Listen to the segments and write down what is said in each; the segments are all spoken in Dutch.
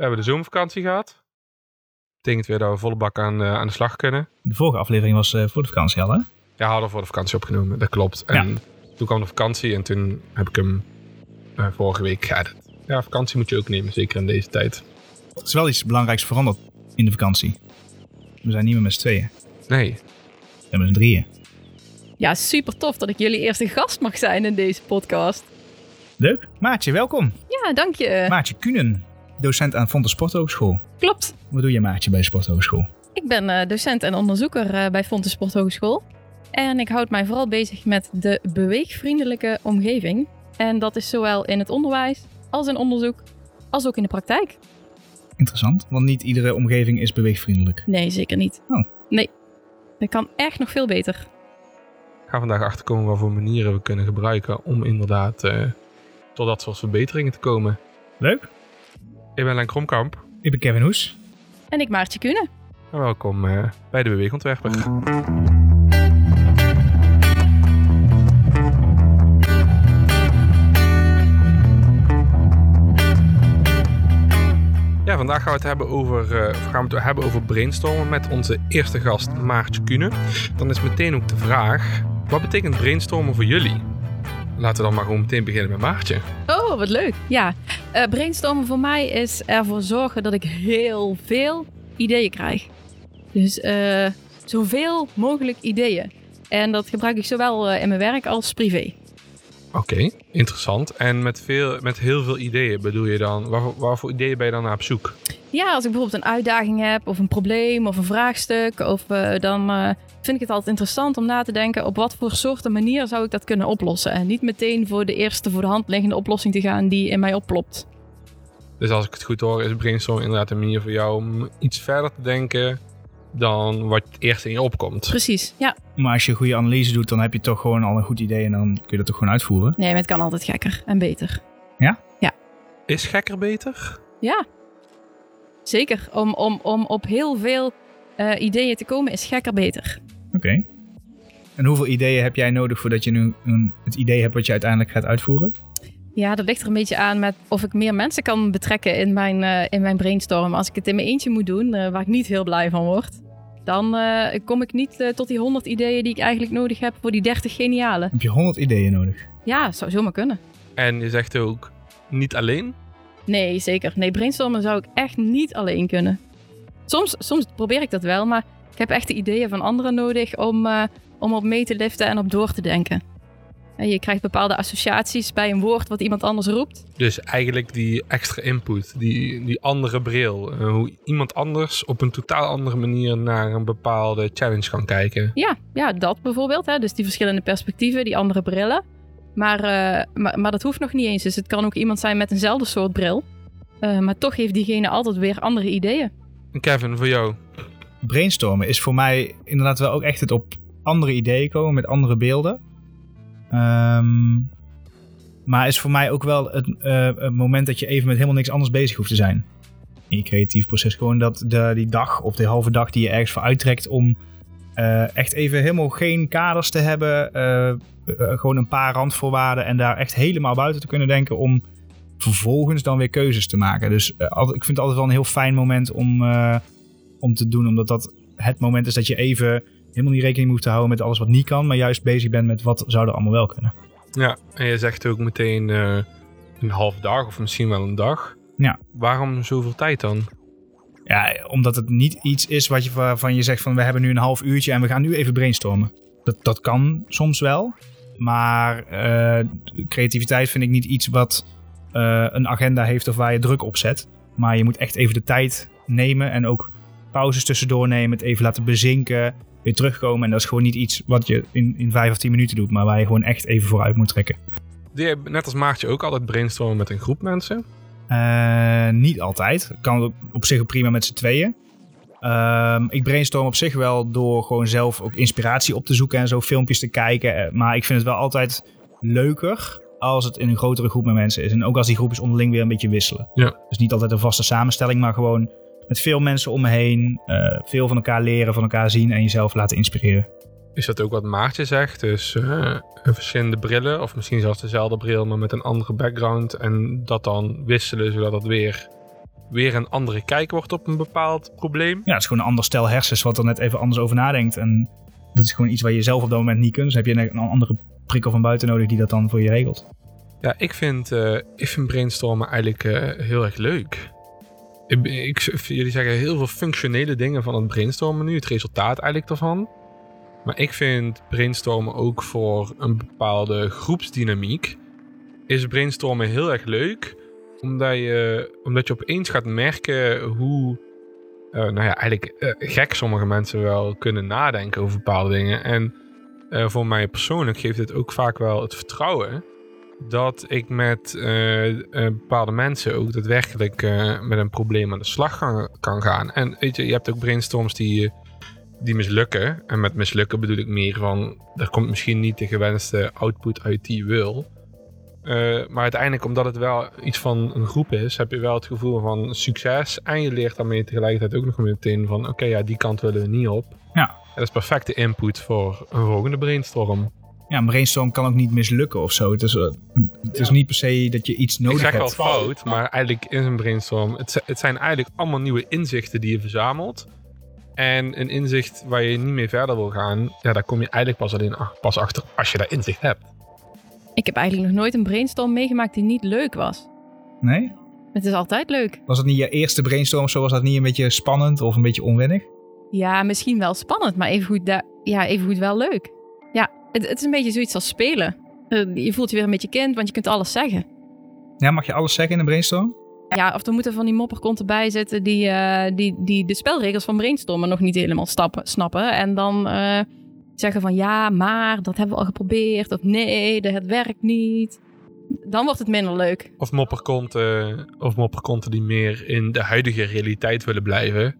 We hebben de zomervakantie gehad. Betekent weer dat we volle bak aan, eh, aan de slag kunnen. De vorige aflevering was eh, voor de vakantie al, hè? Ja, hadden we voor de vakantie opgenomen, dat klopt. En toen kwam de vakantie en toen heb ik hem eh, vorige week geëdit. Ja, vakantie moet je ook nemen, zeker in deze tijd. Er is wel iets belangrijks veranderd in de vakantie. We zijn niet meer met z'n tweeën. Nee, We zijn met z'n drieën. Ja, super tof dat ik jullie eerste gast mag zijn in deze podcast. Leuk. Maatje, welkom. Ja, dank je. Maatje Kunen, docent aan Fontes Sporthogeschool. Klopt. Wat doe je Maatje bij de Sporthogeschool? Ik ben eh, docent en onderzoeker eh, bij Fontes Sporthogeschool. En ik houd mij vooral bezig met de beweegvriendelijke omgeving. En dat is zowel in het onderwijs, als in onderzoek, als ook in de praktijk. Interessant, want niet iedere omgeving is beweegvriendelijk. Nee, zeker niet. Oh. Nee, dat kan echt nog veel beter. ik ga vandaag achterkomen wat voor manieren we kunnen gebruiken om inderdaad eh, tot dat soort verbeteringen te komen. Leuk. Ik ben Len Kromkamp Ik ben Kevin Hoes. En ik Maartje Kunen. en welkom eh, bij de Beweegontwerper. Ja, vandaag gaan we het hebben over, eh, gaan we het hebben over brainstormen met onze eerste gast Maartje Kuhne. Dan is meteen ook de vraag, wat betekent brainstormen voor jullie? Laten we dan maar gewoon meteen beginnen met Maartje. Oh, wat leuk. Ja, eh, brainstormen voor mij is ervoor zorgen dat ik heel veel ideeën krijg. Dus eh, zoveel mogelijk ideeën. En dat gebruik ik zowel eh, in mijn werk als privé. Oké, interessant. En met, veel, met heel veel ideeën bedoel je dan, waar, waarvoor ideeën ben je dan naar op zoek? Ja, als ik bijvoorbeeld een uitdaging heb, of een probleem, of een vraagstuk, of, eh, dan eh, vind ik het altijd interessant om na te denken op wat voor soorten manier zou ik dat kunnen oplossen. En niet meteen voor de eerste voor de hand liggende oplossing te gaan die in mij oplopt. Dus als ik het goed hoor, is brainstorm inderdaad een manier voor jou om iets verder te denken dan wat het eerst in je opkomt. Precies, ja. Maar als je een goede analyse doet, dan heb je toch gewoon al een goed idee en dan kun je dat toch gewoon uitvoeren. Nee, maar het kan altijd gekker en beter. Is gekker beter? Ja, zeker. Om, om, om op heel veel eh, ideeën te komen is gekker beter. Oké. En hoeveel ideeën heb jij nodig voordat je nu een, het idee hebt wat je uiteindelijk gaat uitvoeren? Ja, dat ligt er een beetje aan met of ik meer mensen kan betrekken in mijn, eh, in mijn brainstorm. Als ik het in mijn eentje moet doen, eh, waar ik niet heel blij van word, dan eh, kom ik niet eh, tot die 100 ideeën die ik eigenlijk nodig heb voor die 30 geniale. Heb je 100 ideeën nodig? Ja, zou zomaar kunnen. En je zegt ook niet alleen? Nee, zeker. Nee, brainstormen zou ik echt niet alleen kunnen. Soms, soms probeer ik dat wel, maar ik heb echt de ideeën van anderen nodig om, eh, om op mee te liften en op door te denken. Je krijgt bepaalde associaties bij een woord wat iemand anders roept. Dus eigenlijk die extra input, die, die andere bril. eh, hoe iemand anders op een totaal andere manier naar een bepaalde challenge kan kijken. Ja, ja dat bijvoorbeeld. Hè? Dus die verschillende perspectieven, die andere brillen. Maar, eh, maar, maar dat hoeft nog niet eens. Dus het kan ook iemand zijn met eenzelfde soort bril. Eh, maar toch heeft diegene altijd weer andere ideeën. En Kevin, voor jou? Brainstormen is voor mij inderdaad wel ook echt het op andere ideeën komen met andere beelden. Ehm, maar is voor mij ook wel het, eh, het moment dat je even met helemaal niks anders bezig hoeft te zijn. In je creatief proces. Gewoon dat de, die dag of de halve dag die je ergens voor uittrekt om eh, echt even helemaal geen kaders te hebben. eh, gewoon een paar randvoorwaarden en daar echt helemaal buiten te kunnen denken om vervolgens dan weer keuzes te maken. Dus ik vind het altijd wel een heel fijn moment om, om te doen. Omdat dat het moment is dat je even helemaal niet rekening moet houden met alles wat niet kan. Maar juist bezig bent met wat zou er allemaal wel kunnen. Ja, en je zegt ook meteen eh, een half dag of misschien wel een dag. Ja. Waarom zoveel tijd dan? Ja, omdat het niet iets is wat je, waarvan je zegt van we hebben nu een half uurtje en we gaan nu even brainstormen. Dat, dat kan soms wel. Maar eh, creativiteit vind ik niet iets wat eh, een agenda heeft of waar je druk op zet. Maar je moet echt even de tijd nemen en ook pauzes tussendoor nemen. Het even laten bezinken, weer terugkomen. En dat is gewoon niet iets wat je in, in vijf of tien minuten doet. Maar waar je gewoon echt even vooruit moet trekken. Doe je net als Maartje ook altijd brainstormen met een groep mensen? Eh, niet altijd. Kan op zich prima met z'n tweeën. Ehm, ik brainstorm op zich wel door gewoon zelf ook inspiratie op te zoeken en zo filmpjes te kijken. Eh, Maar ik vind het wel altijd leuker als het in een grotere groep met mensen is. En ook als die groepjes onderling weer een beetje wisselen. Ja. Dus niet altijd een vaste samenstelling, maar gewoon met veel mensen om me heen. eh, veel van elkaar leren, van elkaar zien en jezelf laten inspireren. Is dat ook wat Maartje zegt? Dus eh, verschillende brillen, of misschien zelfs dezelfde bril, maar met een andere background. En dat dan wisselen, zodat het weer weer een andere kijk wordt op een bepaald probleem. Ja, het is gewoon een ander stel hersens wat er net even anders over nadenkt. En dat is gewoon iets waar je zelf op dat moment niet kunt. Dus heb je een andere prikkel van buiten nodig die dat dan voor je regelt. Ja, ik vind, uh, ik vind brainstormen eigenlijk uh, heel erg leuk. Ik, ik, jullie zeggen heel veel functionele dingen van het brainstormen nu, het resultaat eigenlijk daarvan. Maar ik vind brainstormen ook voor een bepaalde groepsdynamiek. Is brainstormen heel erg leuk, omdat je, omdat je opeens gaat merken hoe, uh, nou ja, eigenlijk gek sommige mensen wel kunnen nadenken over bepaalde dingen. En voor mij persoonlijk geeft het ook vaak wel het vertrouwen dat ik met uh, bepaalde mensen ook daadwerkelijk uh, met een probleem aan de slag kan, kan gaan. En weet je, je hebt ook brainstorms die, die mislukken. En met mislukken bedoel ik meer van, er komt misschien niet de gewenste output uit die je wil. maar uiteindelijk, omdat het wel iets van een groep is, heb je wel het gevoel van succes. En je leert daarmee tegelijkertijd ook nog meteen van, oké, ja, die kant willen we niet op. Ja. Dat is perfecte input voor een volgende brainstorm ja, een brainstorm kan ook niet mislukken of zo. Het is, het is niet per se dat je iets nodig hebt. Ik zeg wel fout, maar eigenlijk is een brainstorm... Het, het zijn eigenlijk allemaal nieuwe inzichten die je verzamelt. En een inzicht waar je niet meer verder wil gaan... Ja, daar kom je eigenlijk pas alleen pas achter als je daar inzicht hebt. Ik heb eigenlijk nog nooit een brainstorm meegemaakt die niet leuk was. Nee? Het is altijd leuk. Was het niet je eerste brainstorm of zo? Was dat niet een beetje spannend of een beetje onwennig? Ja, misschien wel spannend, maar evengoed, ja, evengoed wel leuk. Het, het, is een beetje zoiets als spelen. Uh, je voelt je weer een beetje kind, want je kunt alles zeggen. Ja, mag je alles zeggen in een brainstorm? Ja, of er moeten van die mopperkonten bij zitten die, uh, die, die de spelregels van brainstormen nog niet helemaal stappen, snappen. En dan uh, zeggen van ja, maar dat hebben we al geprobeerd. Of nee, dat werkt niet. Dan wordt het minder leuk. Of mopperkonten, of mopperkonten die meer in de huidige realiteit willen blijven.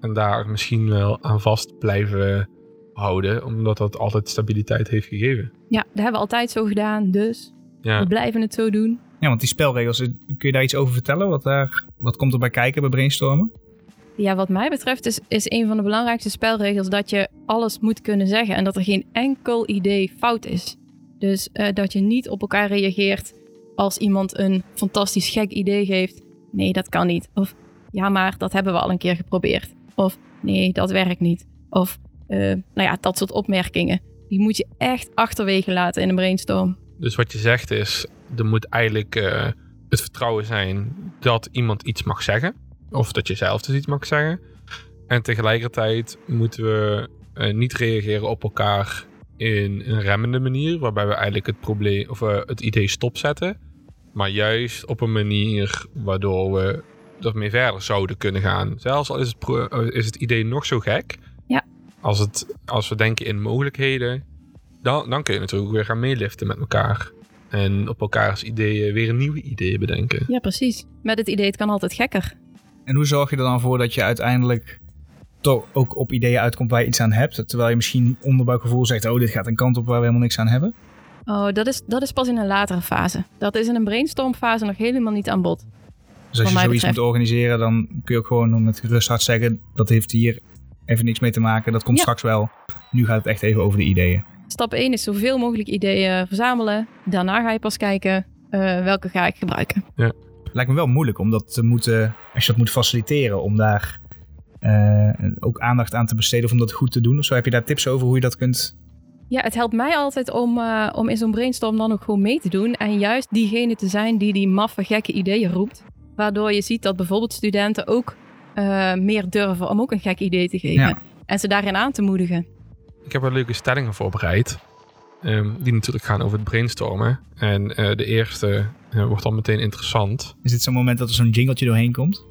En daar misschien wel aan vast blijven houden, omdat dat altijd stabiliteit heeft gegeven. Ja, dat hebben we altijd zo gedaan, dus ja. we blijven het zo doen. Ja, want die spelregels, kun je daar iets over vertellen? Wat, daar, wat komt er bij kijken bij brainstormen? Ja, wat mij betreft is, is een van de belangrijkste spelregels dat je alles moet kunnen zeggen en dat er geen enkel idee fout is. Dus uh, dat je niet op elkaar reageert als iemand een fantastisch gek idee geeft. Nee, dat kan niet. Of ja, maar dat hebben we al een keer geprobeerd. Of nee, dat werkt niet. Of uh, nou ja, dat soort opmerkingen. Die moet je echt achterwege laten in een brainstorm. Dus wat je zegt is, er moet eigenlijk uh, het vertrouwen zijn dat iemand iets mag zeggen. Of dat je zelf dus iets mag zeggen. En tegelijkertijd moeten we uh, niet reageren op elkaar in een remmende manier. Waarbij we eigenlijk het probleem of het idee stopzetten. Maar juist op een manier waardoor we ermee verder zouden kunnen gaan. Zelfs al het, is het idee nog zo gek als, het, als we denken in mogelijkheden, dan, dan kun je natuurlijk weer gaan meeliften met elkaar. En op elkaars ideeën weer nieuwe ideeën bedenken. Ja, precies. Met het idee, het kan altijd gekker. En hoe zorg je er dan voor dat je uiteindelijk toch ook op ideeën uitkomt waar je iets aan hebt? Terwijl je misschien onderbuikgevoel zegt, oh, dit gaat een kant op waar we helemaal niks aan hebben? Oh, dat is, dat is pas in een latere fase. Dat is in een brainstormfase nog helemaal niet aan bod. Dus als je zoiets moet organiseren, dan kun je ook gewoon met gerust hart zeggen, dat heeft hier even niks mee te maken. Dat komt straks wel. Nu gaat het echt even over de ideeën. Stap 1 is zoveel mogelijk ideeën verzamelen. Daarna ga je pas kijken uh, welke ga ik gebruiken. Ja. Lijkt me wel moeilijk om dat te moeten, als je dat moet faciliteren, om daar uh, ook aandacht aan te besteden of om dat goed te doen. Of zo heb je daar tips over hoe je dat kunt ja, het helpt mij altijd om, uh, om in zo'n brainstorm dan ook gewoon mee te doen. En juist diegene te zijn die die maffe, gekke ideeën roept. Waardoor je ziet dat bijvoorbeeld studenten ook uh, meer durven om ook een gek idee te geven. En ze daarin aan te moedigen. Ik heb wel leuke stellingen voorbereid. Um, die natuurlijk gaan over het brainstormen. En uh, de eerste uh, wordt dan meteen interessant. Is dit zo'n moment dat er zo'n jingletje doorheen komt?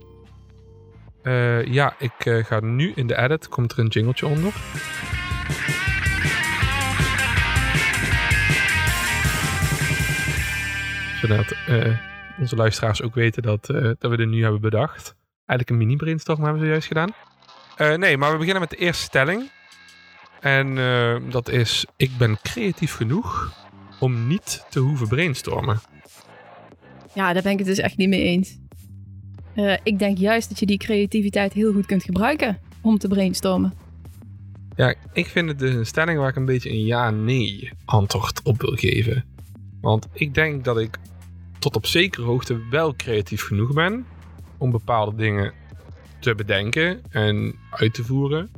ja, ik ga nu in de edit. Komt er een jingletje onder. Zodat onze luisteraars ook weten dat, dat we er nu hebben bedacht. Eigenlijk een mini-brainstorm hebben we zojuist gedaan. Uh, nee, maar we beginnen met de eerste stelling. En uh, dat is: Ik ben creatief genoeg om niet te hoeven brainstormen. Ja, daar ben ik het dus echt niet mee eens. Uh, ik denk juist dat je die creativiteit heel goed kunt gebruiken om te brainstormen. Ja, ik vind het dus een stelling waar ik een beetje een ja-nee antwoord op wil geven. Want ik denk dat ik tot op zekere hoogte wel creatief genoeg ben om bepaalde dingen te bedenken en uit te voeren.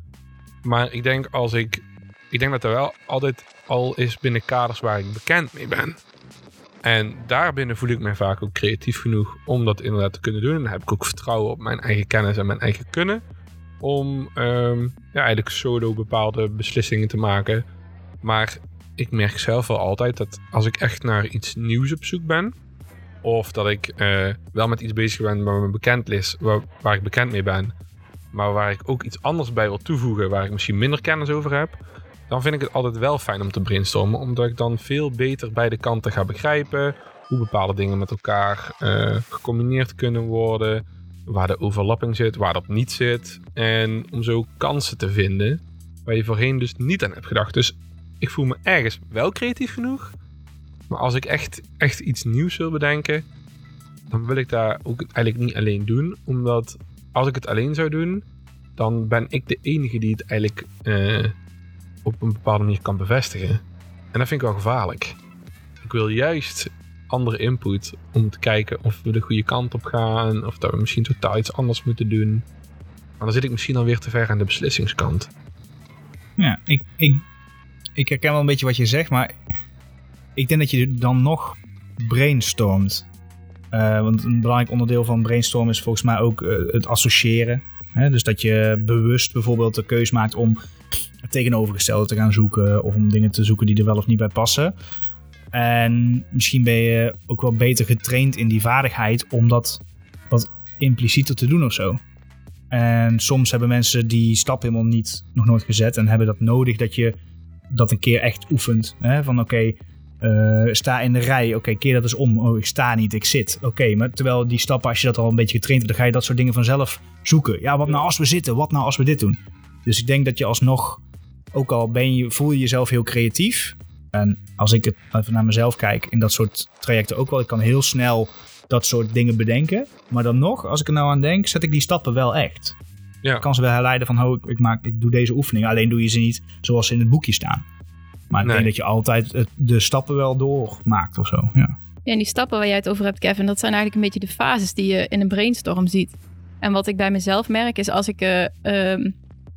Maar ik denk als ik. Ik denk dat er wel altijd al is binnen kaders waar ik bekend mee ben. En daarbinnen voel ik mij vaak ook creatief genoeg om dat inderdaad te kunnen doen. En dan heb ik ook vertrouwen op mijn eigen kennis en mijn eigen kunnen. Om ehm, ja, eigenlijk solo bepaalde beslissingen te maken. Maar ik merk zelf wel altijd dat als ik echt naar iets nieuws op zoek ben. Of dat ik eh, wel met iets bezig ben waar, bekend is, waar, ik bekend mee ben. Maar waar ik ook iets anders bij wil toevoegen, waar ik misschien minder kennis over heb dan vind ik het altijd wel fijn om te brainstormen. Omdat ik dan veel beter beide kanten ga begrijpen. Hoe bepaalde dingen met elkaar uh, gecombineerd kunnen worden. Waar de overlapping zit, waar dat niet zit. En om zo kansen te vinden waar je voorheen dus niet aan hebt gedacht. Dus ik voel me ergens wel creatief genoeg. Maar als ik echt, echt iets nieuws wil bedenken, dan wil ik daar ook eigenlijk niet alleen doen. Omdat als ik het alleen zou doen, dan ben ik de enige die het eigenlijk uh, op een bepaalde manier kan bevestigen. En dat vind ik wel gevaarlijk. Ik wil juist andere input om te kijken of we de goede kant op gaan. Of dat we misschien totaal iets anders moeten doen. Maar dan zit ik misschien alweer te ver aan de beslissingskant. Ja, ik, ik, ik herken wel een beetje wat je zegt, maar ik denk dat je dan nog brainstormt. Uh, want een belangrijk onderdeel van brainstormen is volgens mij ook uh, het associëren. Hè? Dus dat je bewust bijvoorbeeld de keus maakt om het tegenovergestelde te gaan zoeken. Of om dingen te zoeken die er wel of niet bij passen. En misschien ben je ook wel beter getraind in die vaardigheid om dat wat implicieter te doen of zo. En soms hebben mensen die stap helemaal niet nog nooit gezet en hebben dat nodig dat je dat een keer echt oefent. Hè? Van oké, uh, sta in de rij, oké, keer dat eens om. Oh, ik sta niet, ik zit. Oké, maar terwijl die stappen, als je dat al een beetje getraind hebt, dan ga je dat soort dingen vanzelf zoeken. Ja, wat nou als we zitten? Wat nou als we dit doen? Dus ik denk dat je alsnog ook al ben je, voel je jezelf heel creatief. En als ik het even naar mezelf kijk, in dat soort trajecten ook wel. Ik kan heel snel dat soort dingen bedenken. Maar dan nog, als ik er nou aan denk, zet ik die stappen wel echt. Ja. Ik kan ze wel herleiden van, oh, ik, maak, ik doe deze oefening. Alleen doe je ze niet zoals ze in het boekje staan. Maar ik denk dat je altijd de stappen wel doormaakt of zo. Ja. ja, en die stappen waar jij het over hebt, Kevin, dat zijn eigenlijk een beetje de fases die je in een brainstorm ziet. En wat ik bij mezelf merk is als ik uh,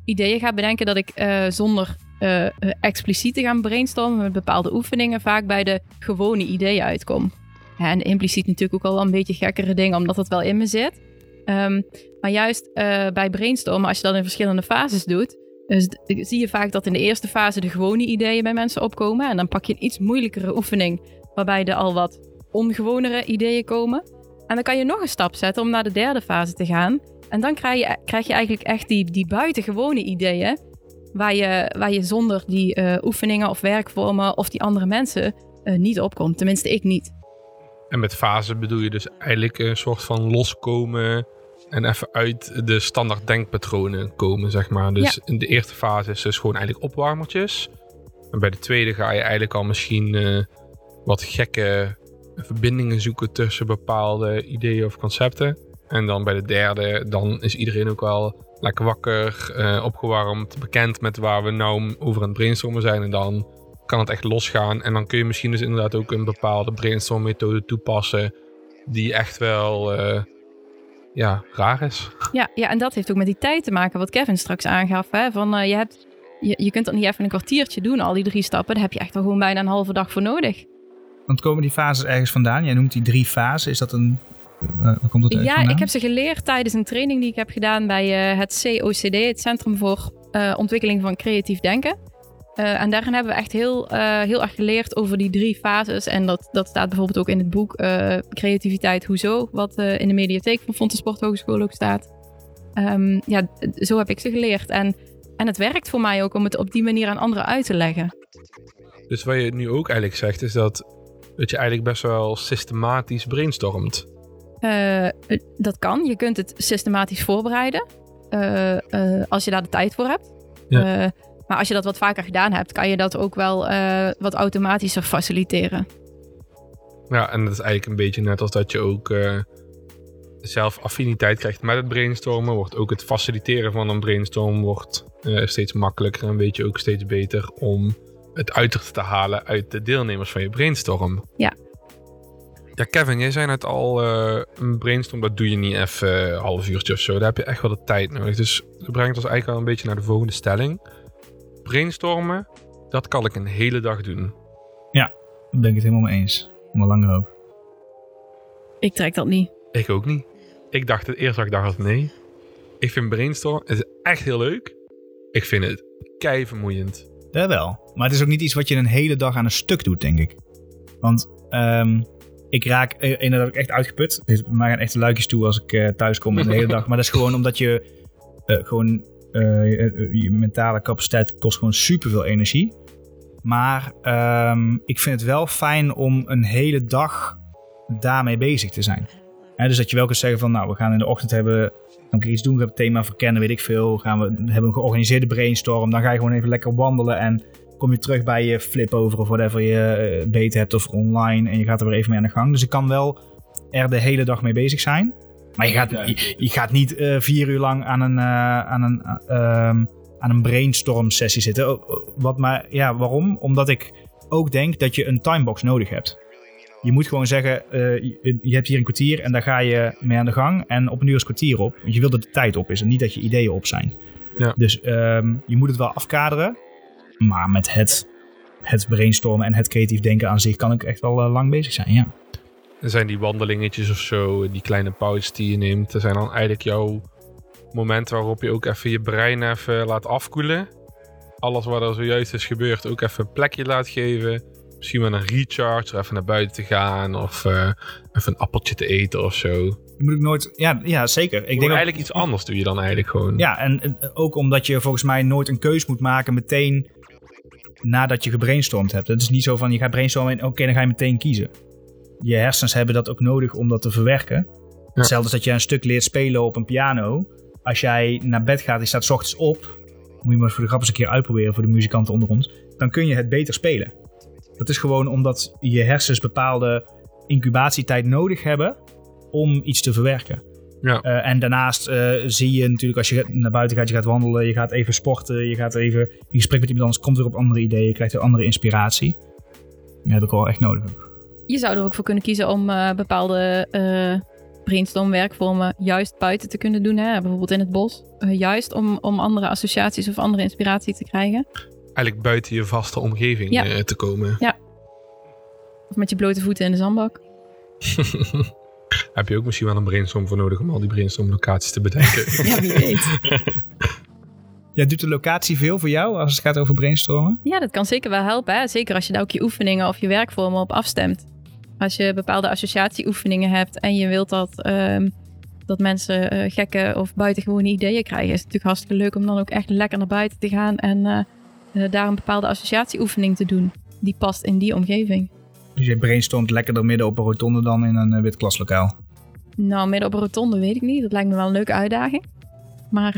ideeën ga bedenken dat ik uh, zonder uh, expliciet te gaan brainstormen met bepaalde oefeningen vaak bij de gewone ideeën uitkom. Ja, en impliciet natuurlijk ook al wel een beetje gekkere dingen, omdat het wel in me zit. Um, maar juist bij brainstormen, als je dat in verschillende fases doet, zie je vaak dat in de eerste fase de gewone ideeën bij mensen opkomen. En dan pak je een iets moeilijkere oefening, waarbij er al wat ongewonere ideeën komen. En dan kan je nog een stap zetten om naar de derde fase te gaan. En dan krijg je, krijg je eigenlijk echt die, die buitengewone ideeën. Waar je, waar je zonder die uh, oefeningen of werkvormen of die andere mensen uh, niet opkomt. Tenminste, ik niet. En met fase bedoel je dus eigenlijk een soort van loskomen en even uit de standaard denkpatronen komen, zeg maar. Dus ja. in de eerste fase is dus gewoon eigenlijk opwarmertjes. En bij de tweede ga je eigenlijk al misschien uh, wat gekke verbindingen zoeken tussen bepaalde ideeën of concepten. En dan bij de derde, dan is iedereen ook wel lekker wakker, uh, opgewarmd, bekend met waar we nou over aan het brainstormen zijn. En dan kan het echt losgaan. En dan kun je misschien dus inderdaad ook een bepaalde brainstorm methode toepassen. Die echt wel uh, ja, raar is. Ja, ja, en dat heeft ook met die tijd te maken, wat Kevin straks aangaf. Hè? Van, uh, je, hebt, je, je kunt dat niet even een kwartiertje doen, al die drie stappen. Daar heb je echt al gewoon bijna een halve dag voor nodig. Want komen die fases ergens vandaan? Jij noemt die drie fasen. Is dat een Waar komt het ja, ik heb ze geleerd tijdens een training die ik heb gedaan bij uh, het COCD, het Centrum voor uh, Ontwikkeling van Creatief Denken. Uh, en daarin hebben we echt heel, heel erg geleerd over die drie fases. En dat, dat staat bijvoorbeeld ook in het boek Creativiteit Hoezo, wat in de mediatheek van Fontes Sport Hogeschool ook staat. Um, ja, zo heb ik ze geleerd. En, en het werkt voor mij ook om het op die manier aan anderen uit te leggen. Dus wat je nu ook eigenlijk zegt, is dat, dat je eigenlijk best wel systematisch brainstormt. Dat kan. Je kunt het systematisch voorbereiden. Als je daar de tijd voor hebt. Ja. Maar als je dat wat vaker gedaan hebt, kan je dat ook wel wat automatischer faciliteren. Ja, en dat is eigenlijk een beetje net als dat je ook zelf affiniteit krijgt met het brainstormen. Wordt ook het faciliteren van een brainstorm wordt steeds makkelijker en weet je ook steeds beter om het uiterste te halen uit de deelnemers van je brainstorm. Ja, Ja, Kevin, jij zei net al, eh, een brainstorm, dat doe je niet even een half uurtje of zo. Daar heb je echt wel de tijd nodig. Dus dat brengt ons eigenlijk al een beetje naar de volgende stelling. Brainstormen, dat kan ik een hele dag doen. Daar ben ik het helemaal mee eens. Maar langer ook. Ik trek dat niet. Ik ook niet. Ik dacht het eerst dat ik dacht nee. Ik vind brainstorm het is echt heel leuk. Ik vind het kei vermoeiend. Dat wel. Maar het is ook niet iets wat je een hele dag aan een stuk doet, denk ik. Want ehm, ik raak eh, inderdaad echt uitgeput. Dus mij gaan echt de luikjes toe als ik eh, thuis kom de hele dag. Maar dat is gewoon omdat je eh, gewoon... eh, je, je mentale capaciteit kost gewoon superveel energie. Maar ehm, ik vind het wel fijn om een hele dag daarmee bezig te zijn. Dus dat je wel kunt zeggen van... Nou, we gaan in de ochtend hebben... Dan kan iets doen, we hebben thema verkennen, weet ik veel. Gaan we hebben een georganiseerde brainstorm. Dan ga je gewoon even lekker wandelen en kom je terug bij je flip over of whatever je eh, beter hebt of online en je gaat er weer even mee aan de gang. Dus ik kan wel er de hele dag mee bezig zijn. Maar je gaat, je, je gaat niet eh, vier uur lang aan een, eh, aan een, eh, ehm, aan een brainstorm sessie zitten. Oh, oh, Wat maar, ja, waarom? Omdat ik ook denk dat je een timebox nodig hebt. Je moet gewoon zeggen, eh, je, je hebt hier een kwartier en daar ga je mee aan de gang. En op een uur is kwartier op. Want je wil dat de tijd op is en niet dat je ideeën op zijn. Ja. Dus ehm, je moet het wel afkaderen. Maar met het, het brainstormen en het creatief denken aan zich kan ik echt wel lang bezig zijn, ja. Er zijn die wandelingetjes of zo, die kleine pauzes die je neemt. Er zijn dan eigenlijk jouw momenten waarop je ook even je brein even laat afkoelen. Alles wat er zojuist is gebeurd ook even een plekje laat geven. Misschien met een recharge, even naar buiten te gaan of eh, even een appeltje te eten of zo. Je moet ook nooit, ja, ja zeker. Ik Ik denk ook- eigenlijk iets anders doe je dan eigenlijk gewoon. Ja, en ook omdat je volgens mij nooit een keus moet maken meteen nadat je gebrainstormd hebt. Het is niet zo van je gaat brainstormen en oké, dan ga je meteen kiezen. Je hersens hebben dat ook nodig om dat te verwerken. Hetzelfde als dat je een stuk leert spelen op een piano. Als jij naar bed gaat, je staat 's ochtends op. Moet je maar voor de grap eens een keer uitproberen voor de muzikanten onder ons. Dan kun je het beter spelen. Dat is gewoon omdat je hersens bepaalde incubatietijd nodig hebben om iets te verwerken. Ja. Eh, en daarnaast eh, zie je natuurlijk als je naar buiten gaat, je gaat wandelen, je gaat even sporten, je gaat even in gesprek met iemand anders, komt weer op andere ideeën, je krijgt weer andere inspiratie. Dat heb ik wel echt nodig. Je zou er ook voor kunnen kiezen om eh, bepaalde eh brainstorm werkvormen juist buiten te kunnen doen. Hè? Bijvoorbeeld in het bos. Eh, juist om, om andere associaties of andere inspiratie te krijgen. Eigenlijk buiten je vaste omgeving Ja. eh, te komen. Of met je blote voeten in de zandbak. Heb je ook misschien wel een brainstorm voor nodig om al die brainstorm locaties te bedenken. Ja, wie weet. Ja, doet de locatie veel voor jou als het gaat over brainstormen? Ja, dat kan zeker wel helpen. Hè? Zeker als je daar ook je oefeningen of je werkvormen op afstemt. Als je bepaalde associatieoefeningen hebt en je wilt dat, ehm, dat mensen eh, gekke of buitengewone ideeën krijgen, is het natuurlijk hartstikke leuk om dan ook echt lekker naar buiten te gaan en eh, eh, daar een bepaalde associatieoefening te doen. Die past in die omgeving. Dus je brainstormt lekkerder midden op een rotonde dan in een wit klaslokaal. Nou, midden op een rotonde weet ik niet. Dat lijkt me wel een leuke uitdaging. Maar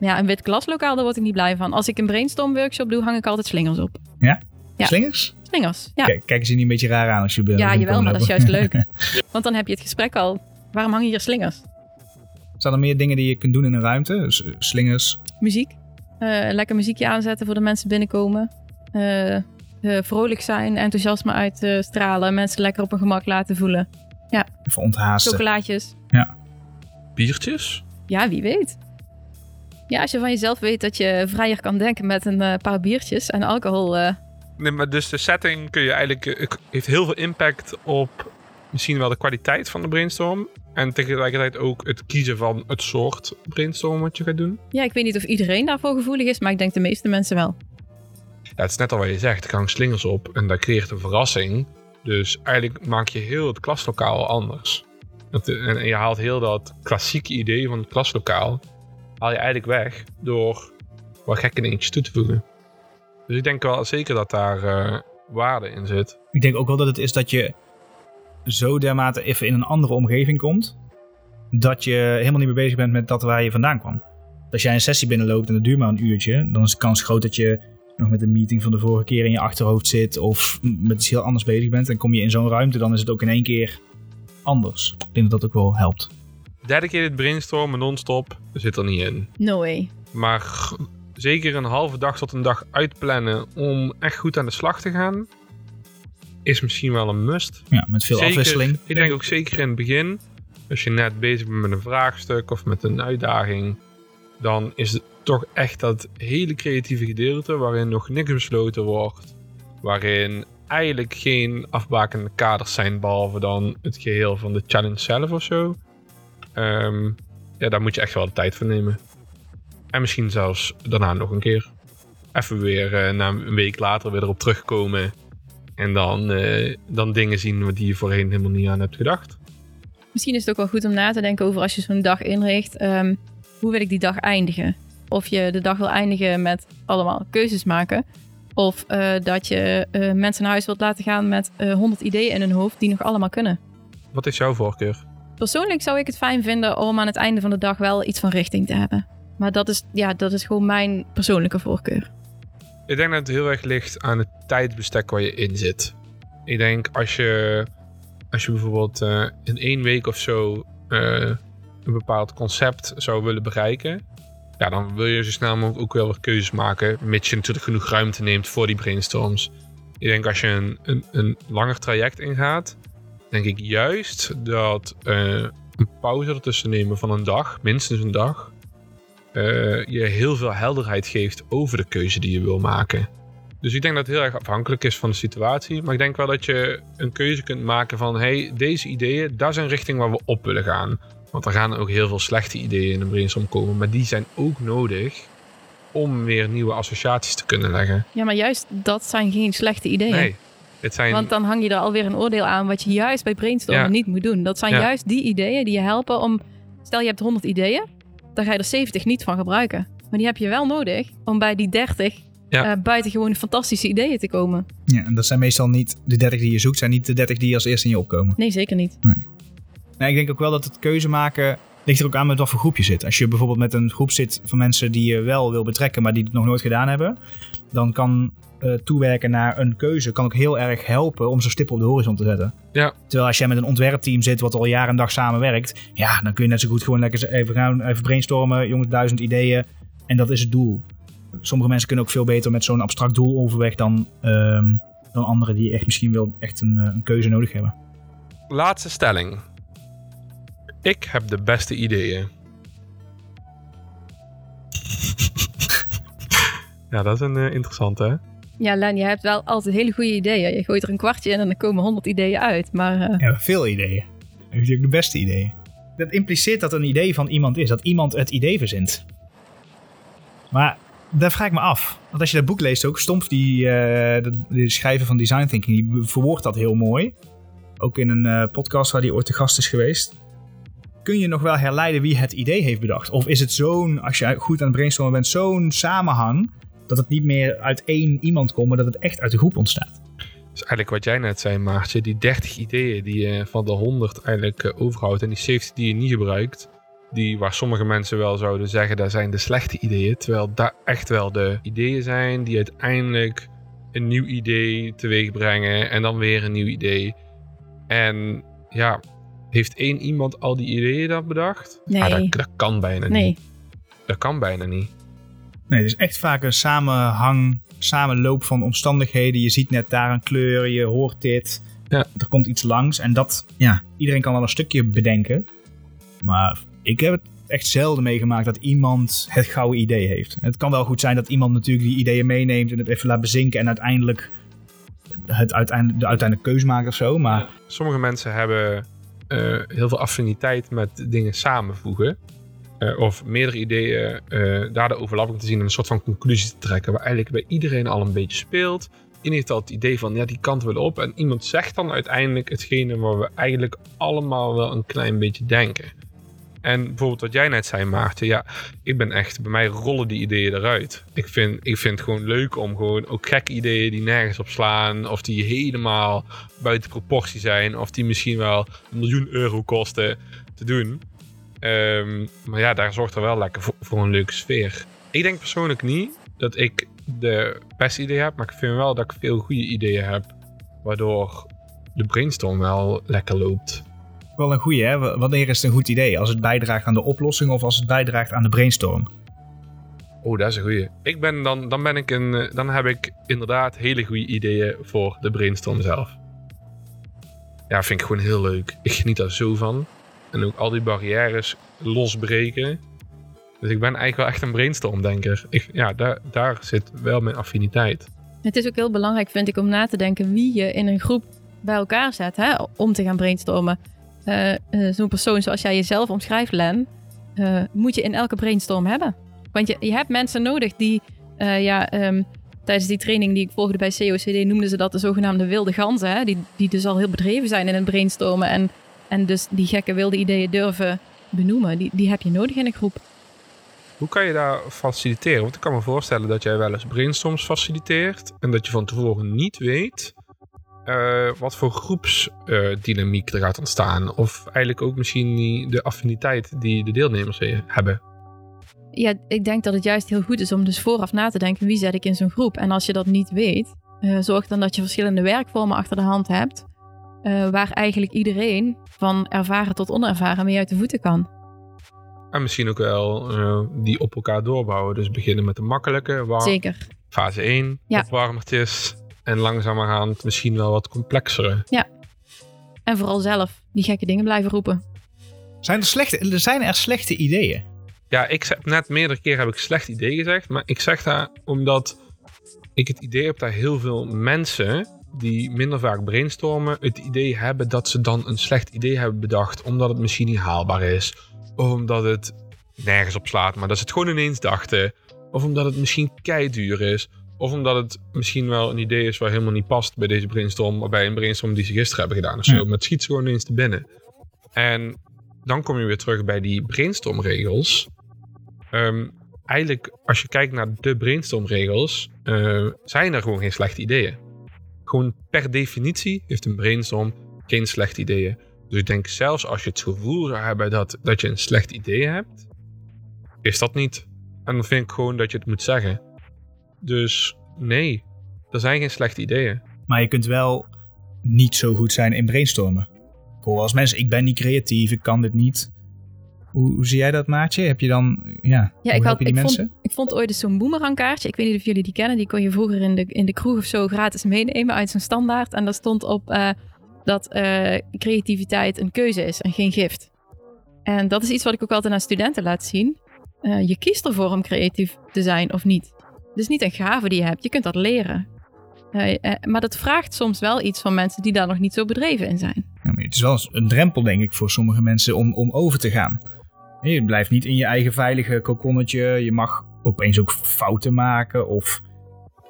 ja, een wit klaslokaal, daar word ik niet blij van. Als ik een brainstorm workshop doe, hang ik altijd slingers op. Ja. Slingers? Slingers, ja. Kijk, kijken ze niet een beetje raar aan als je Ja, jawel, maar dat is juist leuk. Want dan heb je het gesprek al. Waarom hangen hier slingers? Zijn er meer dingen die je kunt doen in een ruimte? Dus, eh, slingers. Muziek. Eh, lekker muziekje aanzetten voor de mensen binnenkomen. Eh, eh, vrolijk zijn, enthousiasme uitstralen. Mensen lekker op hun gemak laten voelen. Even onthaasten. Chocolaatjes. Biertjes? Ja, wie weet. Ja, als je van jezelf weet dat je vrijer kan denken met een paar biertjes en alcohol. Eh, Nee, maar dus de setting kun je eigenlijk, eh, heeft heel veel impact op misschien wel de kwaliteit van de brainstorm. En tegelijkertijd ook het kiezen van het soort brainstorm wat je gaat doen. ja, ik weet niet of iedereen daarvoor gevoelig is, maar ik denk de meeste mensen wel. Ja, het is net al wat je zegt. Er hangen slingers op en dat creëert een verrassing. Dus eigenlijk maak je heel het klaslokaal anders. En en je haalt heel dat klassieke idee van het klaslokaal... haal je eigenlijk weg door wat gekke dingetjes toe te voegen. Dus ik denk wel zeker dat daar eh, waarde in zit. Ik denk ook wel dat het is dat je zo dermate even in een andere omgeving komt. Dat je helemaal niet meer bezig bent met dat waar je vandaan kwam. Als jij een sessie binnenloopt en dat duurt maar een uurtje. Dan is de kans groot dat je nog met een meeting van de vorige keer in je achterhoofd zit. Of met iets heel anders bezig bent. En kom je in zo'n ruimte, dan is het ook in één keer anders. Ik denk dat dat ook wel helpt. Dedicated brainstormen non-stop zit er niet in. No way. Maar zeker een halve dag tot een dag uitplannen om echt goed aan de slag te gaan. is misschien wel een must. Ja, met veel Zeker- afwisseling. Ik denk ook zeker in het begin, als je net bezig bent met een vraagstuk of met een uitdaging, dan is het toch echt dat hele creatieve gedeelte waarin nog niks besloten wordt, waarin eigenlijk geen afbakende kaders zijn behalve dan het geheel van de challenge zelf of zo. Ehm, ja, daar moet je echt wel de tijd voor nemen. En misschien zelfs daarna nog een keer. Even weer eh, na een week later weer erop terugkomen. En dan, eh, dan dingen zien die je voorheen helemaal niet aan hebt gedacht. Misschien is het ook wel goed om na te denken over als je zo'n dag inricht. ehm, hoe wil ik die dag eindigen? Of je de dag wil eindigen met allemaal keuzes maken. Of eh, dat je mensen naar huis wilt laten gaan met eh 100 ideeën in hun hoofd die nog allemaal kunnen. Wat is jouw voorkeur? Persoonlijk zou ik het fijn vinden om aan het einde van de dag wel iets van richting te hebben. Maar dat is, ja, dat is gewoon mijn persoonlijke voorkeur. Ik denk dat het heel erg ligt aan het tijdsbestek waar je in zit. Ik denk als je, als je bijvoorbeeld eh, in één week of zo eh, een bepaald concept zou willen bereiken. Ja, dan wil je zo snel mogelijk ook wel weer keuzes maken. Mits je natuurlijk genoeg ruimte neemt voor die brainstorms. Ik denk als je een, een, een langer traject ingaat, denk ik juist dat eh, een pauze ertussen nemen van een dag, minstens een dag, eh, je heel veel helderheid geeft over de keuze die je wil maken. Dus ik denk dat het heel erg afhankelijk is van de situatie. Maar ik denk wel dat je een keuze kunt maken van... hey, deze ideeën, is een richting waar we op willen gaan. Want er gaan ook heel veel slechte ideeën in een brainstorm komen. Maar die zijn ook nodig om weer nieuwe associaties te kunnen leggen. Ja, maar juist dat zijn geen slechte ideeën. Nee, het zijn... Want dan hang je er alweer een oordeel aan wat je juist bij brainstormen Ja. niet moet doen. Dat zijn Ja. juist die ideeën die je helpen om... Stel je hebt 100 ideeën, dan ga je er 70 niet van gebruiken. Maar die heb je wel nodig om bij die 30 Ja. eh, buitengewoon fantastische ideeën te komen. Ja, en dat zijn meestal niet de 30 die je zoekt, zijn niet de 30 die als eerste in je opkomen. Nee, zeker niet. Nou, ik denk ook wel dat het keuze maken ligt er ook aan met wat voor groep je zit. Als je bijvoorbeeld met een groep zit van mensen die je wel wil betrekken, maar die het nog nooit gedaan hebben, dan kan eh, toewerken naar een keuze kan ook heel erg helpen om zo'n stip op de horizon te zetten. Ja. Terwijl als jij met een ontwerpteam zit wat al jaar en dag samenwerkt, ja, dan kun je net zo goed gewoon lekker even gaan, even brainstormen, jongens, duizend ideeën en dat is het doel. Sommige mensen kunnen ook veel beter met zo'n abstract doel overweg dan, ehm, dan anderen die echt misschien wel echt een, eh, een keuze nodig hebben. Laatste stelling. Ik heb de beste ideeën. ja, dat is een eh, interessante, hè? Ja, Len, je hebt wel altijd hele goede ideeën. Je gooit er een kwartje in en dan komen 100 ideeën uit. Maar eh, Ja, veel ideeën. Ook de beste ideeën. Dat impliceert dat een idee van iemand is. Dat iemand het idee verzint. Maar daar vraag ik me af. Want als je dat boek leest ook, Stomp, die, eh, de, de schrijver van Design Thinking, die verwoordt dat heel mooi. Ook in een eh, podcast waar hij ooit te gast is geweest. Kun je nog wel herleiden wie het idee heeft bedacht? Of is het zo'n, als je goed aan het brainstormen bent, zo'n samenhang... dat het niet meer uit één iemand komt, maar dat het echt uit de groep ontstaat? Dus eigenlijk wat jij net zei, Maartje. Die 30 ideeën die je van de 100 eigenlijk eh, overhoudt. En die 70 die je niet gebruikt. Die waar sommige mensen wel zouden zeggen, dat zijn de slechte ideeën. Terwijl dat echt wel de ideeën zijn die uiteindelijk een nieuw idee teweeg brengen. En dan weer een nieuw idee. En ja, heeft één iemand al die ideeën dan bedacht? Nee. Ah, dat, dat kan bijna nee. niet. Dat kan bijna niet. Nee, het is echt vaak een samenhang, samenloop van omstandigheden. Je ziet net daar een kleur, je hoort dit. Ja. Er komt iets langs en dat, ja, iedereen kan wel een stukje bedenken. Maar ik heb het echt zelden meegemaakt dat iemand het gouden idee heeft. Het kan wel goed zijn dat iemand natuurlijk die ideeën meeneemt en het even laat bezinken en uiteindelijk het uiteindelijk, de uiteindelijke keuze maakt of zo. Maar Sommige mensen hebben eh, heel veel affiniteit met dingen samenvoegen. Eh, of meerdere ideeën, eh, daar de overlapping te zien en een soort van conclusie te trekken. Waar eigenlijk bij iedereen al een beetje speelt. Iedereen heeft al het idee van, ja, die kant willen op. En iemand zegt dan uiteindelijk hetgene waar we eigenlijk allemaal wel een klein beetje denken. En bijvoorbeeld wat jij net zei, Maarten. Ja, ik ben echt, bij mij rollen die ideeën eruit. Ik vind, ik vind het gewoon leuk om gewoon ook gekke ideeën die nergens op slaan. Of die helemaal buiten proportie zijn. Of die misschien wel een miljoen euro kosten te doen. Ehm, maar ja, daar zorgt er wel lekker voor, voor een leuke sfeer. Ik denk persoonlijk niet dat ik de beste ideeën heb. Maar ik vind wel dat ik veel goede ideeën heb. Waardoor de brainstorm wel lekker loopt. wel een goeie, hè? Wanneer is het een goed idee? Als het bijdraagt aan de oplossing of als het bijdraagt aan de brainstorm? Oh, dat is een goeie. Ik ben dan, dan ben ik een, eh, dan heb ik inderdaad hele goede ideeën voor de brainstorm zelf. Ja, vind ik gewoon heel leuk. Ik geniet daar zo van. En ook al die barrières losbreken. Dus ik ben eigenlijk wel echt een brainstormdenker. Ik, ja, daar, daar zit wel mijn affiniteit. Het is ook heel belangrijk, vind ik, om na te denken wie je in een groep bij elkaar zet hè, om te gaan brainstormen. Eh, eh, Zo'n persoon zoals jij jezelf omschrijft, Len, eh, moet je in elke brainstorm hebben. Want je, je hebt mensen nodig die, ja, ehm, tijdens die training die ik volgde bij COCD noemden ze dat de zogenaamde wilde ganzen. Hè, die, die dus al heel bedreven zijn in het brainstormen en, en dus die gekke wilde ideeën durven benoemen. Die, die heb je nodig in een groep. Hoe kan je daar faciliteren? Want ik kan me voorstellen dat jij wel eens brainstorms faciliteert. En dat je van tevoren niet weet eh, wat voor groepsdynamiek er gaat ontstaan. Of eigenlijk ook misschien de affiniteit die de deelnemers he- hebben. Ja, ik denk dat het juist heel goed is om dus vooraf na te denken wie zet ik in zo'n groep. En als je dat niet weet, eh, zorg dan dat je verschillende werkvormen achter de hand hebt. Eh, waar eigenlijk iedereen van ervaren tot onervaren mee uit de voeten kan. En misschien ook wel eh, die op elkaar doorbouwen. Dus beginnen met de makkelijke, waar, Zeker. fase 1, Ja. opwarmertjes. En langzamerhand misschien wel wat complexere. En vooral zelf die gekke dingen blijven roepen. Zijn er, slechte, er zijn er slechte ideeën? Ja, ik zeg net meerdere keren heb ik slecht idee gezegd. Maar ik zeg dat omdat ik het idee heb dat heel veel mensen die minder vaak brainstormen, het idee hebben dat ze dan een slecht idee hebben bedacht. Omdat het misschien niet haalbaar is. Of omdat het nergens op slaat, maar dat ze het gewoon ineens dachten. Of omdat het misschien keiduur is. Of omdat het misschien wel een idee is waar helemaal niet past bij deze brainstorm. Of bij een brainstorm die ze gisteren hebben gedaan of zo. Ja. Maar het schiet ze gewoon ineens te binnen. En dan kom je weer terug bij die brainstormregels. Ehm, eigenlijk, als je kijkt naar de brainstormregels, eh, zijn er gewoon geen slechte ideeën. Gewoon per definitie heeft een brainstorm geen slechte ideeën. Dus ik denk zelfs als je het gevoel zou hebben dat, dat je een slecht idee hebt, is dat niet. En dan vind ik gewoon dat je het moet zeggen. Dus nee, er zijn geen slechte ideeën. Maar je kunt wel niet zo goed zijn in brainstormen. Ik als mensen, ik ben niet creatief, ik kan dit niet. Hoe, hoe zie jij dat, Maatje? Heb je dan, ja, Ja, ik, had, die ik, mensen? vond, ik vond ooit eens zo'n boemerangkaartje. Ik weet niet of jullie die kennen. Die kon je vroeger in de, in de kroeg of zo gratis meenemen uit zo'n standaard. En daar stond op eh, dat eh, creativiteit een keuze is en geen gift. En dat is iets wat ik ook altijd aan studenten laat zien. Eh, je kiest ervoor om creatief te zijn of niet. Het is niet een gave die je hebt. Je kunt dat leren. Maar dat vraagt soms wel iets van mensen die daar nog niet zo bedreven in zijn. Ja, het is wel een drempel, denk ik, voor sommige mensen om, om over te gaan. Je blijft niet in je eigen veilige kokonnetje. Je mag opeens ook fouten maken of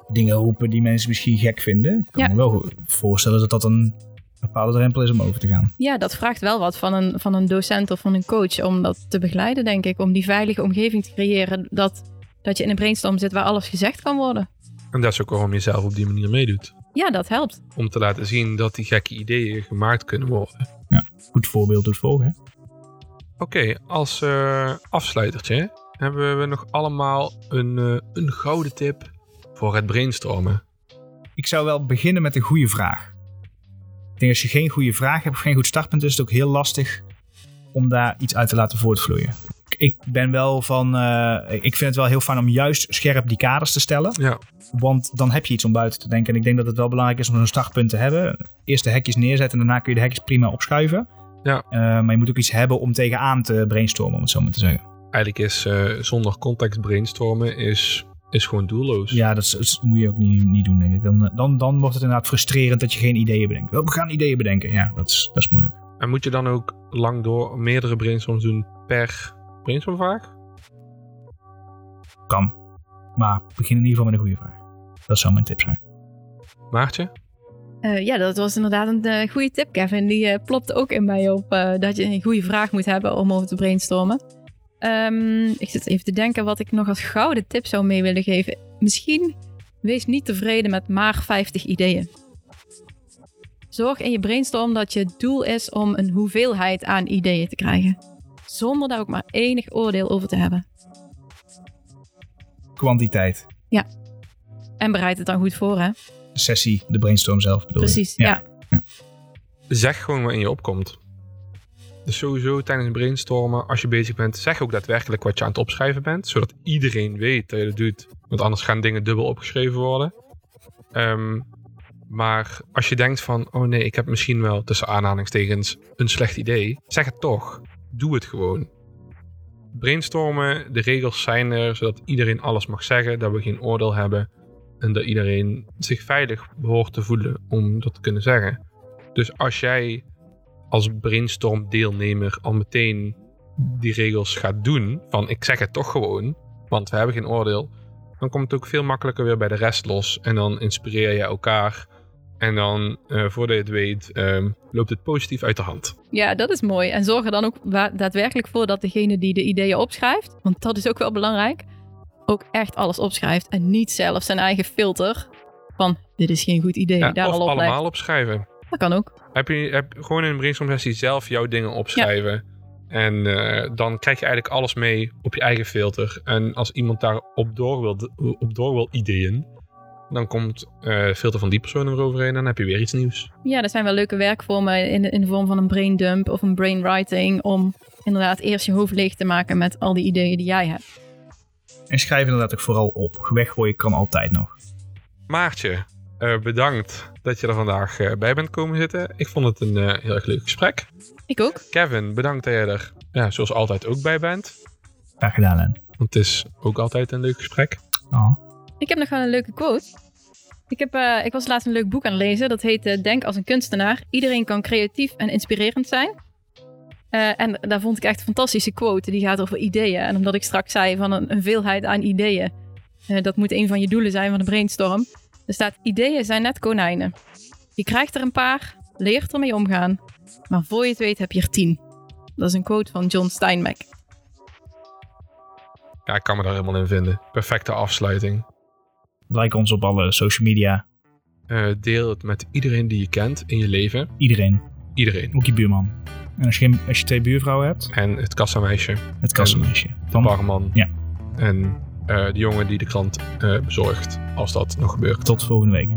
dingen roepen die mensen misschien gek vinden. Ik kan Ja. me wel voorstellen dat dat een bepaalde drempel is om over te gaan. Ja, dat vraagt wel wat van een, van een docent of van een coach om dat te begeleiden, denk ik. Om die veilige omgeving te creëren dat, dat je in een brainstorm zit waar alles gezegd kan worden. En dat is ook waarom je zelf op die manier meedoet. Ja, dat helpt. Om te laten zien dat die gekke ideeën gemaakt kunnen worden. Goed voorbeeld doet volgen. hè? Oké, als eh, afsluitertje hebben we nog allemaal een, eh, een gouden tip voor het brainstormen. Ik zou wel beginnen met een goede vraag. Ik denk als je geen goede vraag hebt of geen goed startpunt, is het ook heel lastig om daar iets uit te laten voortvloeien. Ik- ben wel van, eh, ik vind het wel heel fijn om juist scherp die kaders te stellen. Ja, Want dan heb je iets om buiten te denken. En ik denk dat het wel belangrijk is om zo'n startpunt te hebben. Eerst de hekjes neerzetten en daarna kun je de hekjes prima opschuiven. Ja. Eh, maar je moet ook iets hebben om tegenaan te brainstormen, om het zo maar te zeggen. eigenlijk is eh, zonder context brainstormen is, is gewoon doelloos. Ja, dat, is- dat moet je ook niet, niet doen, denk ik. Dan, eh, dan, dan wordt het inderdaad frustrerend dat je geen ideeën bedenkt. We gaan ideeën bedenken. Ja, dat is, dat is moeilijk. En moet je dan ook lang door meerdere brainstorms doen per brainstormvraag? Kan. Maar begin in ieder geval met een goede vraag. Dat zou mijn tip zijn. Maartje? Eh, ja, dat was inderdaad een eh, goede tip, Kevin. Die eh, plopte ook in mij op dat je een goede vraag moet hebben om over te brainstormen. Ehm, ik zit even te denken wat ik nog als gouden tip zou mee willen geven. Misschien wees niet tevreden met maar 50 ideeën. Zorg in je brainstorm dat je doel is om een hoeveelheid aan ideeën te krijgen. Zonder daar ook maar enig oordeel over te hebben. Kwantiteit. En bereid het dan goed voor, hè? De sessie, de brainstorm zelf bedoel je? Precies, ja. Zeg gewoon wat in je opkomt. Dus sowieso tijdens een brainstormen, als je bezig bent, zeg ook daadwerkelijk wat je aan het opschrijven bent. Zodat iedereen weet dat je dat doet. Want anders gaan dingen dubbel opgeschreven worden. Ehm, Maar als je denkt van, oh nee, ik heb misschien wel tussen aanhalingstekens een slecht idee, zeg het toch. Doe het gewoon. Brainstormen, de regels zijn er zodat iedereen alles mag zeggen, dat we geen oordeel hebben en dat iedereen zich veilig behoort te voelen om dat te kunnen zeggen. Dus als jij als brainstorm deelnemer al meteen die regels gaat doen, van ik zeg het toch gewoon, want we hebben geen oordeel, dan komt het ook veel makkelijker weer bij de rest los. En dan inspireer je elkaar. En dan, uh, voordat je het weet, uh, loopt het positief uit de hand. Ja, dat is mooi. En zorg er dan ook daadwerkelijk voor dat degene die de ideeën opschrijft, want dat is ook wel belangrijk, ook echt alles opschrijft. En niet zelf zijn eigen filter van dit is geen goed idee. Ja, daar of al allemaal opschrijven. Dat kan ook. Heb je heb gewoon in een brainstorm sessie zelf jouw dingen opschrijven. Ja. En uh, dan krijg je eigenlijk alles mee op je eigen filter. En als iemand daar op door wil, op door wil ideeën, dan komt uh, filter van die persoon eroverheen en dan heb je weer iets nieuws. Ja, er zijn wel leuke werkvormen in de, in de vorm van een brain dump of een brainwriting om inderdaad eerst je hoofd leeg te maken met al die ideeën die jij hebt. En schrijf inderdaad ook vooral op. Weggooien kan altijd nog. Maartje, uh, bedankt dat je er vandaag uh, bij bent komen zitten. Ik vond het een uh, heel erg leuk gesprek. Ik ook. Kevin, bedankt dat jij er ja, zoals altijd ook bij bent. Graag gedaan, Len. Want het is ook altijd een leuk gesprek. Oh. Ik heb nog wel een leuke quote. Ik, heb, ik was laatst een leuk boek aan het lezen. Dat heet Denk als een kunstenaar. Iedereen kan creatief en inspirerend zijn. En daar vond ik echt een fantastische quote. Die gaat over ideeën. En omdat ik straks zei van een, een veelheid aan ideeën. dat moet een van je doelen zijn van de brainstorm. Er staat: Ideeën zijn net konijnen. Je krijgt er een paar, leert ermee omgaan, maar voor je het weet heb je er tien. Dat is een quote van John Steinbeck. Ja, ik kan me daar helemaal in vinden. Perfecte afsluiting. Like ons op alle social media. Uh, deel het met iedereen die je kent in je leven. Iedereen. Iedereen. Ook je buurman. En als je, als je twee buurvrouwen hebt. En het kassameisje. Het kassameisje. Van de barman. Ja. En uh, de jongen die de krant uh, bezorgt, als dat nog gebeurt. Tot volgende week.